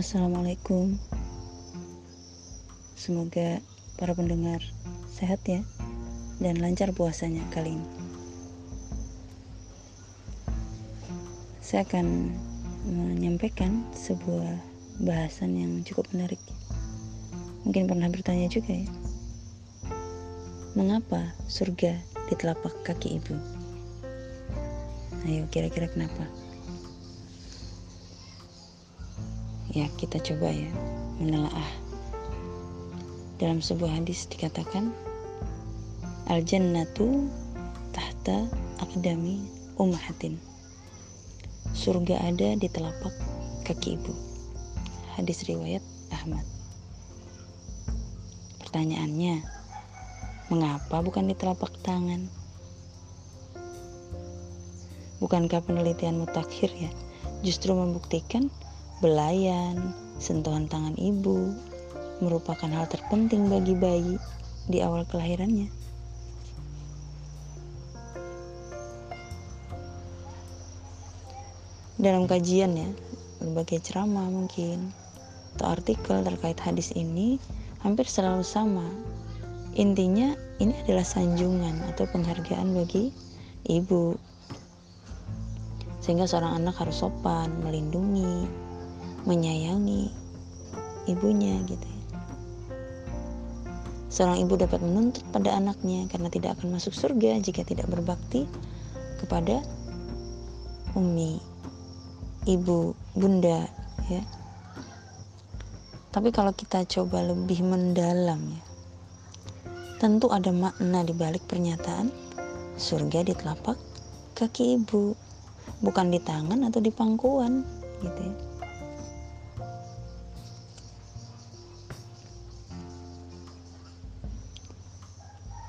Assalamualaikum. Semoga para pendengar sehat ya dan lancar puasanya kali ini. Saya akan menyampaikan sebuah bahasan yang cukup menarik. Mungkin pernah bertanya juga ya. Mengapa surga di telapak kaki ibu? Ayo kira-kira kenapa? Ya, kita coba ya menelaah. Dalam sebuah hadis dikatakan Al-jannatu tahta akadami ummahatin. Surga ada di telapak kaki ibu. Hadis riwayat Ahmad. Pertanyaannya, mengapa bukan di telapak tangan? Bukankah penelitian mutakhir ya justru membuktikan Belayan, sentuhan tangan ibu merupakan hal terpenting bagi bayi di awal kelahirannya. Dalam kajian ya, berbagai ceramah mungkin atau artikel terkait hadis ini hampir selalu sama. Intinya ini adalah sanjungan atau penghargaan bagi ibu. Sehingga seorang anak harus sopan, melindungi, menyayangi ibunya gitu ya. Seorang ibu dapat menuntut pada anaknya karena tidak akan masuk surga jika tidak berbakti kepada umi, ibu, bunda ya. Tapi kalau kita coba lebih mendalam ya. Tentu ada makna di balik pernyataan surga di telapak kaki ibu, bukan di tangan atau di pangkuan gitu ya.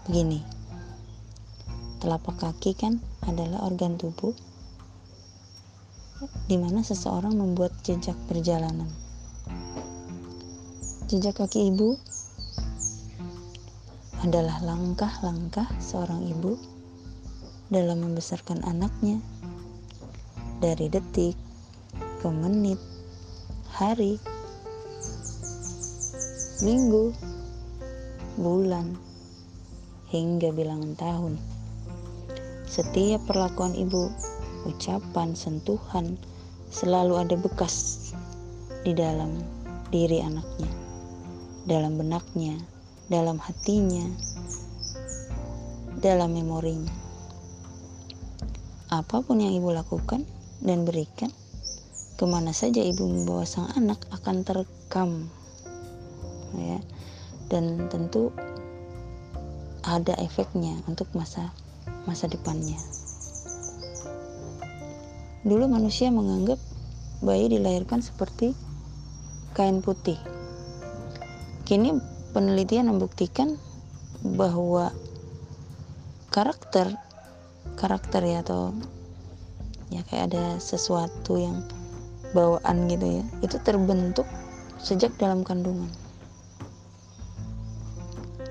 Begini, telapak kaki kan adalah organ tubuh di mana seseorang membuat jejak perjalanan. Jejak kaki ibu adalah langkah-langkah seorang ibu dalam membesarkan anaknya dari detik ke menit, hari, minggu, bulan, hingga bilangan tahun. Setiap perlakuan ibu, ucapan, sentuhan selalu ada bekas di dalam diri anaknya, dalam benaknya, dalam hatinya, dalam memorinya. Apa pun yang ibu lakukan dan berikan, ke mana saja ibu membawa sang anak akan terekam, ya. Dan tentu ada efeknya untuk masa masa depannya. Dulu manusia menganggap bayi dilahirkan seperti kain putih. Kini penelitian membuktikan bahwa karakter karakter ya atau ya kayak ada sesuatu yang bawaan gitu ya itu terbentuk sejak dalam kandungan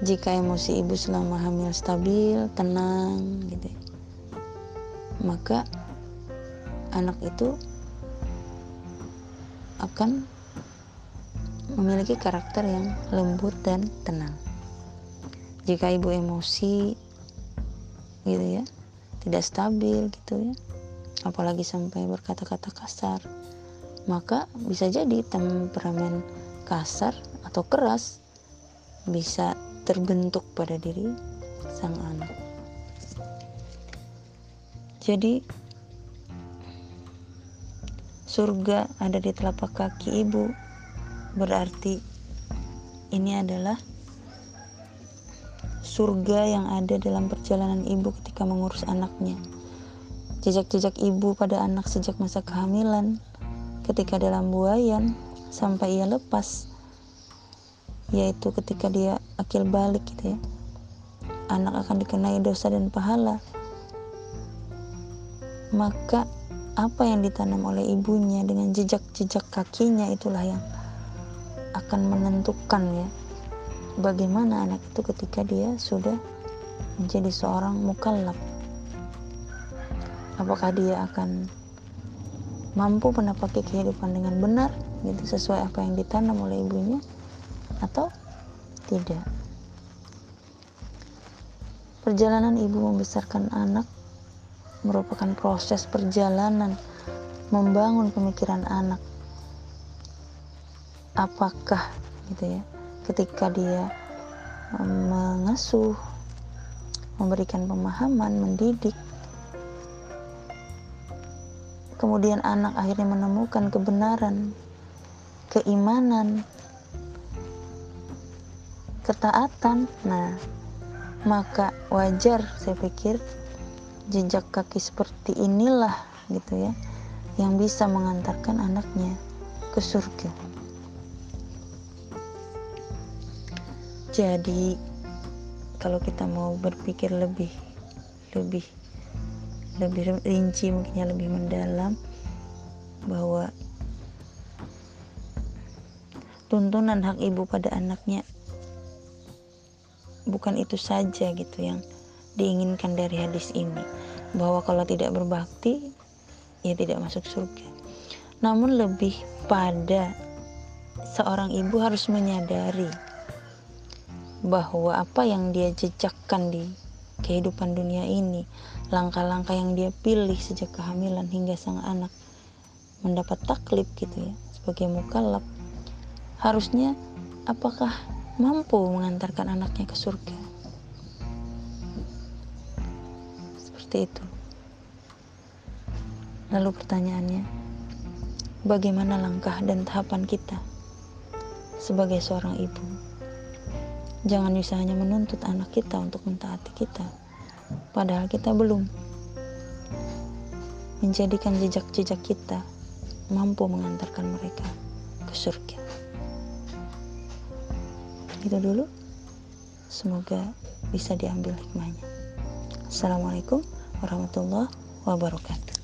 jika emosi ibu selama hamil stabil, tenang gitu. Ya, maka anak itu akan memiliki karakter yang lembut dan tenang. Jika ibu emosi gitu ya, tidak stabil gitu ya, apalagi sampai berkata-kata kasar, maka bisa jadi temperamen kasar atau keras bisa terbentuk pada diri sang anak. Jadi surga ada di telapak kaki ibu berarti ini adalah surga yang ada dalam perjalanan ibu ketika mengurus anaknya. Jejak-jejak ibu pada anak sejak masa kehamilan, ketika dalam buayan, sampai ia lepas yaitu ketika dia akil balik gitu ya. Anak akan dikenai dosa dan pahala. Maka apa yang ditanam oleh ibunya dengan jejak-jejak kakinya itulah yang akan menentukan ya bagaimana anak itu ketika dia sudah menjadi seorang mukallaf. Apakah dia akan mampu menapaki kehidupan dengan benar gitu sesuai apa yang ditanam oleh ibunya atau tidak? Perjalanan ibu membesarkan anak merupakan proses perjalanan membangun pemikiran anak. Apakah gitu ya ketika dia mengasuh memberikan pemahaman mendidik kemudian anak akhirnya menemukan kebenaran, keimanan, ketaatan. Nah, maka wajar saya pikir jejak kaki seperti inilah gitu ya yang bisa mengantarkan anaknya ke surga. Jadi kalau kita mau berpikir lebih lebih lebih rinci mungkinnya lebih mendalam bahwa tuntunan hak ibu pada anaknya bukan itu saja gitu yang diinginkan dari hadis ini. Bahwa kalau tidak berbakti ya tidak masuk surga. Namun lebih pada seorang ibu harus menyadari bahwa apa yang dia jejakkan di kehidupan dunia ini, langkah-langkah yang dia pilih sejak kehamilan hingga sang anak mendapat taklif gitu ya sebagai mukallaf harusnya apakah mampu mengantarkan anaknya ke surga. Seperti itu. Lalu pertanyaannya bagaimana langkah dan tahapan kita sebagai seorang ibu? Jangan bisa hanya menuntut anak kita untuk mentaati kita, padahal kita belum. Menjadikan jejak-jejak kita mampu mengantarkan mereka ke surga. Itu dulu. Semoga bisa diambil hikmahnya. Assalamualaikum warahmatullahi wabarakatuh.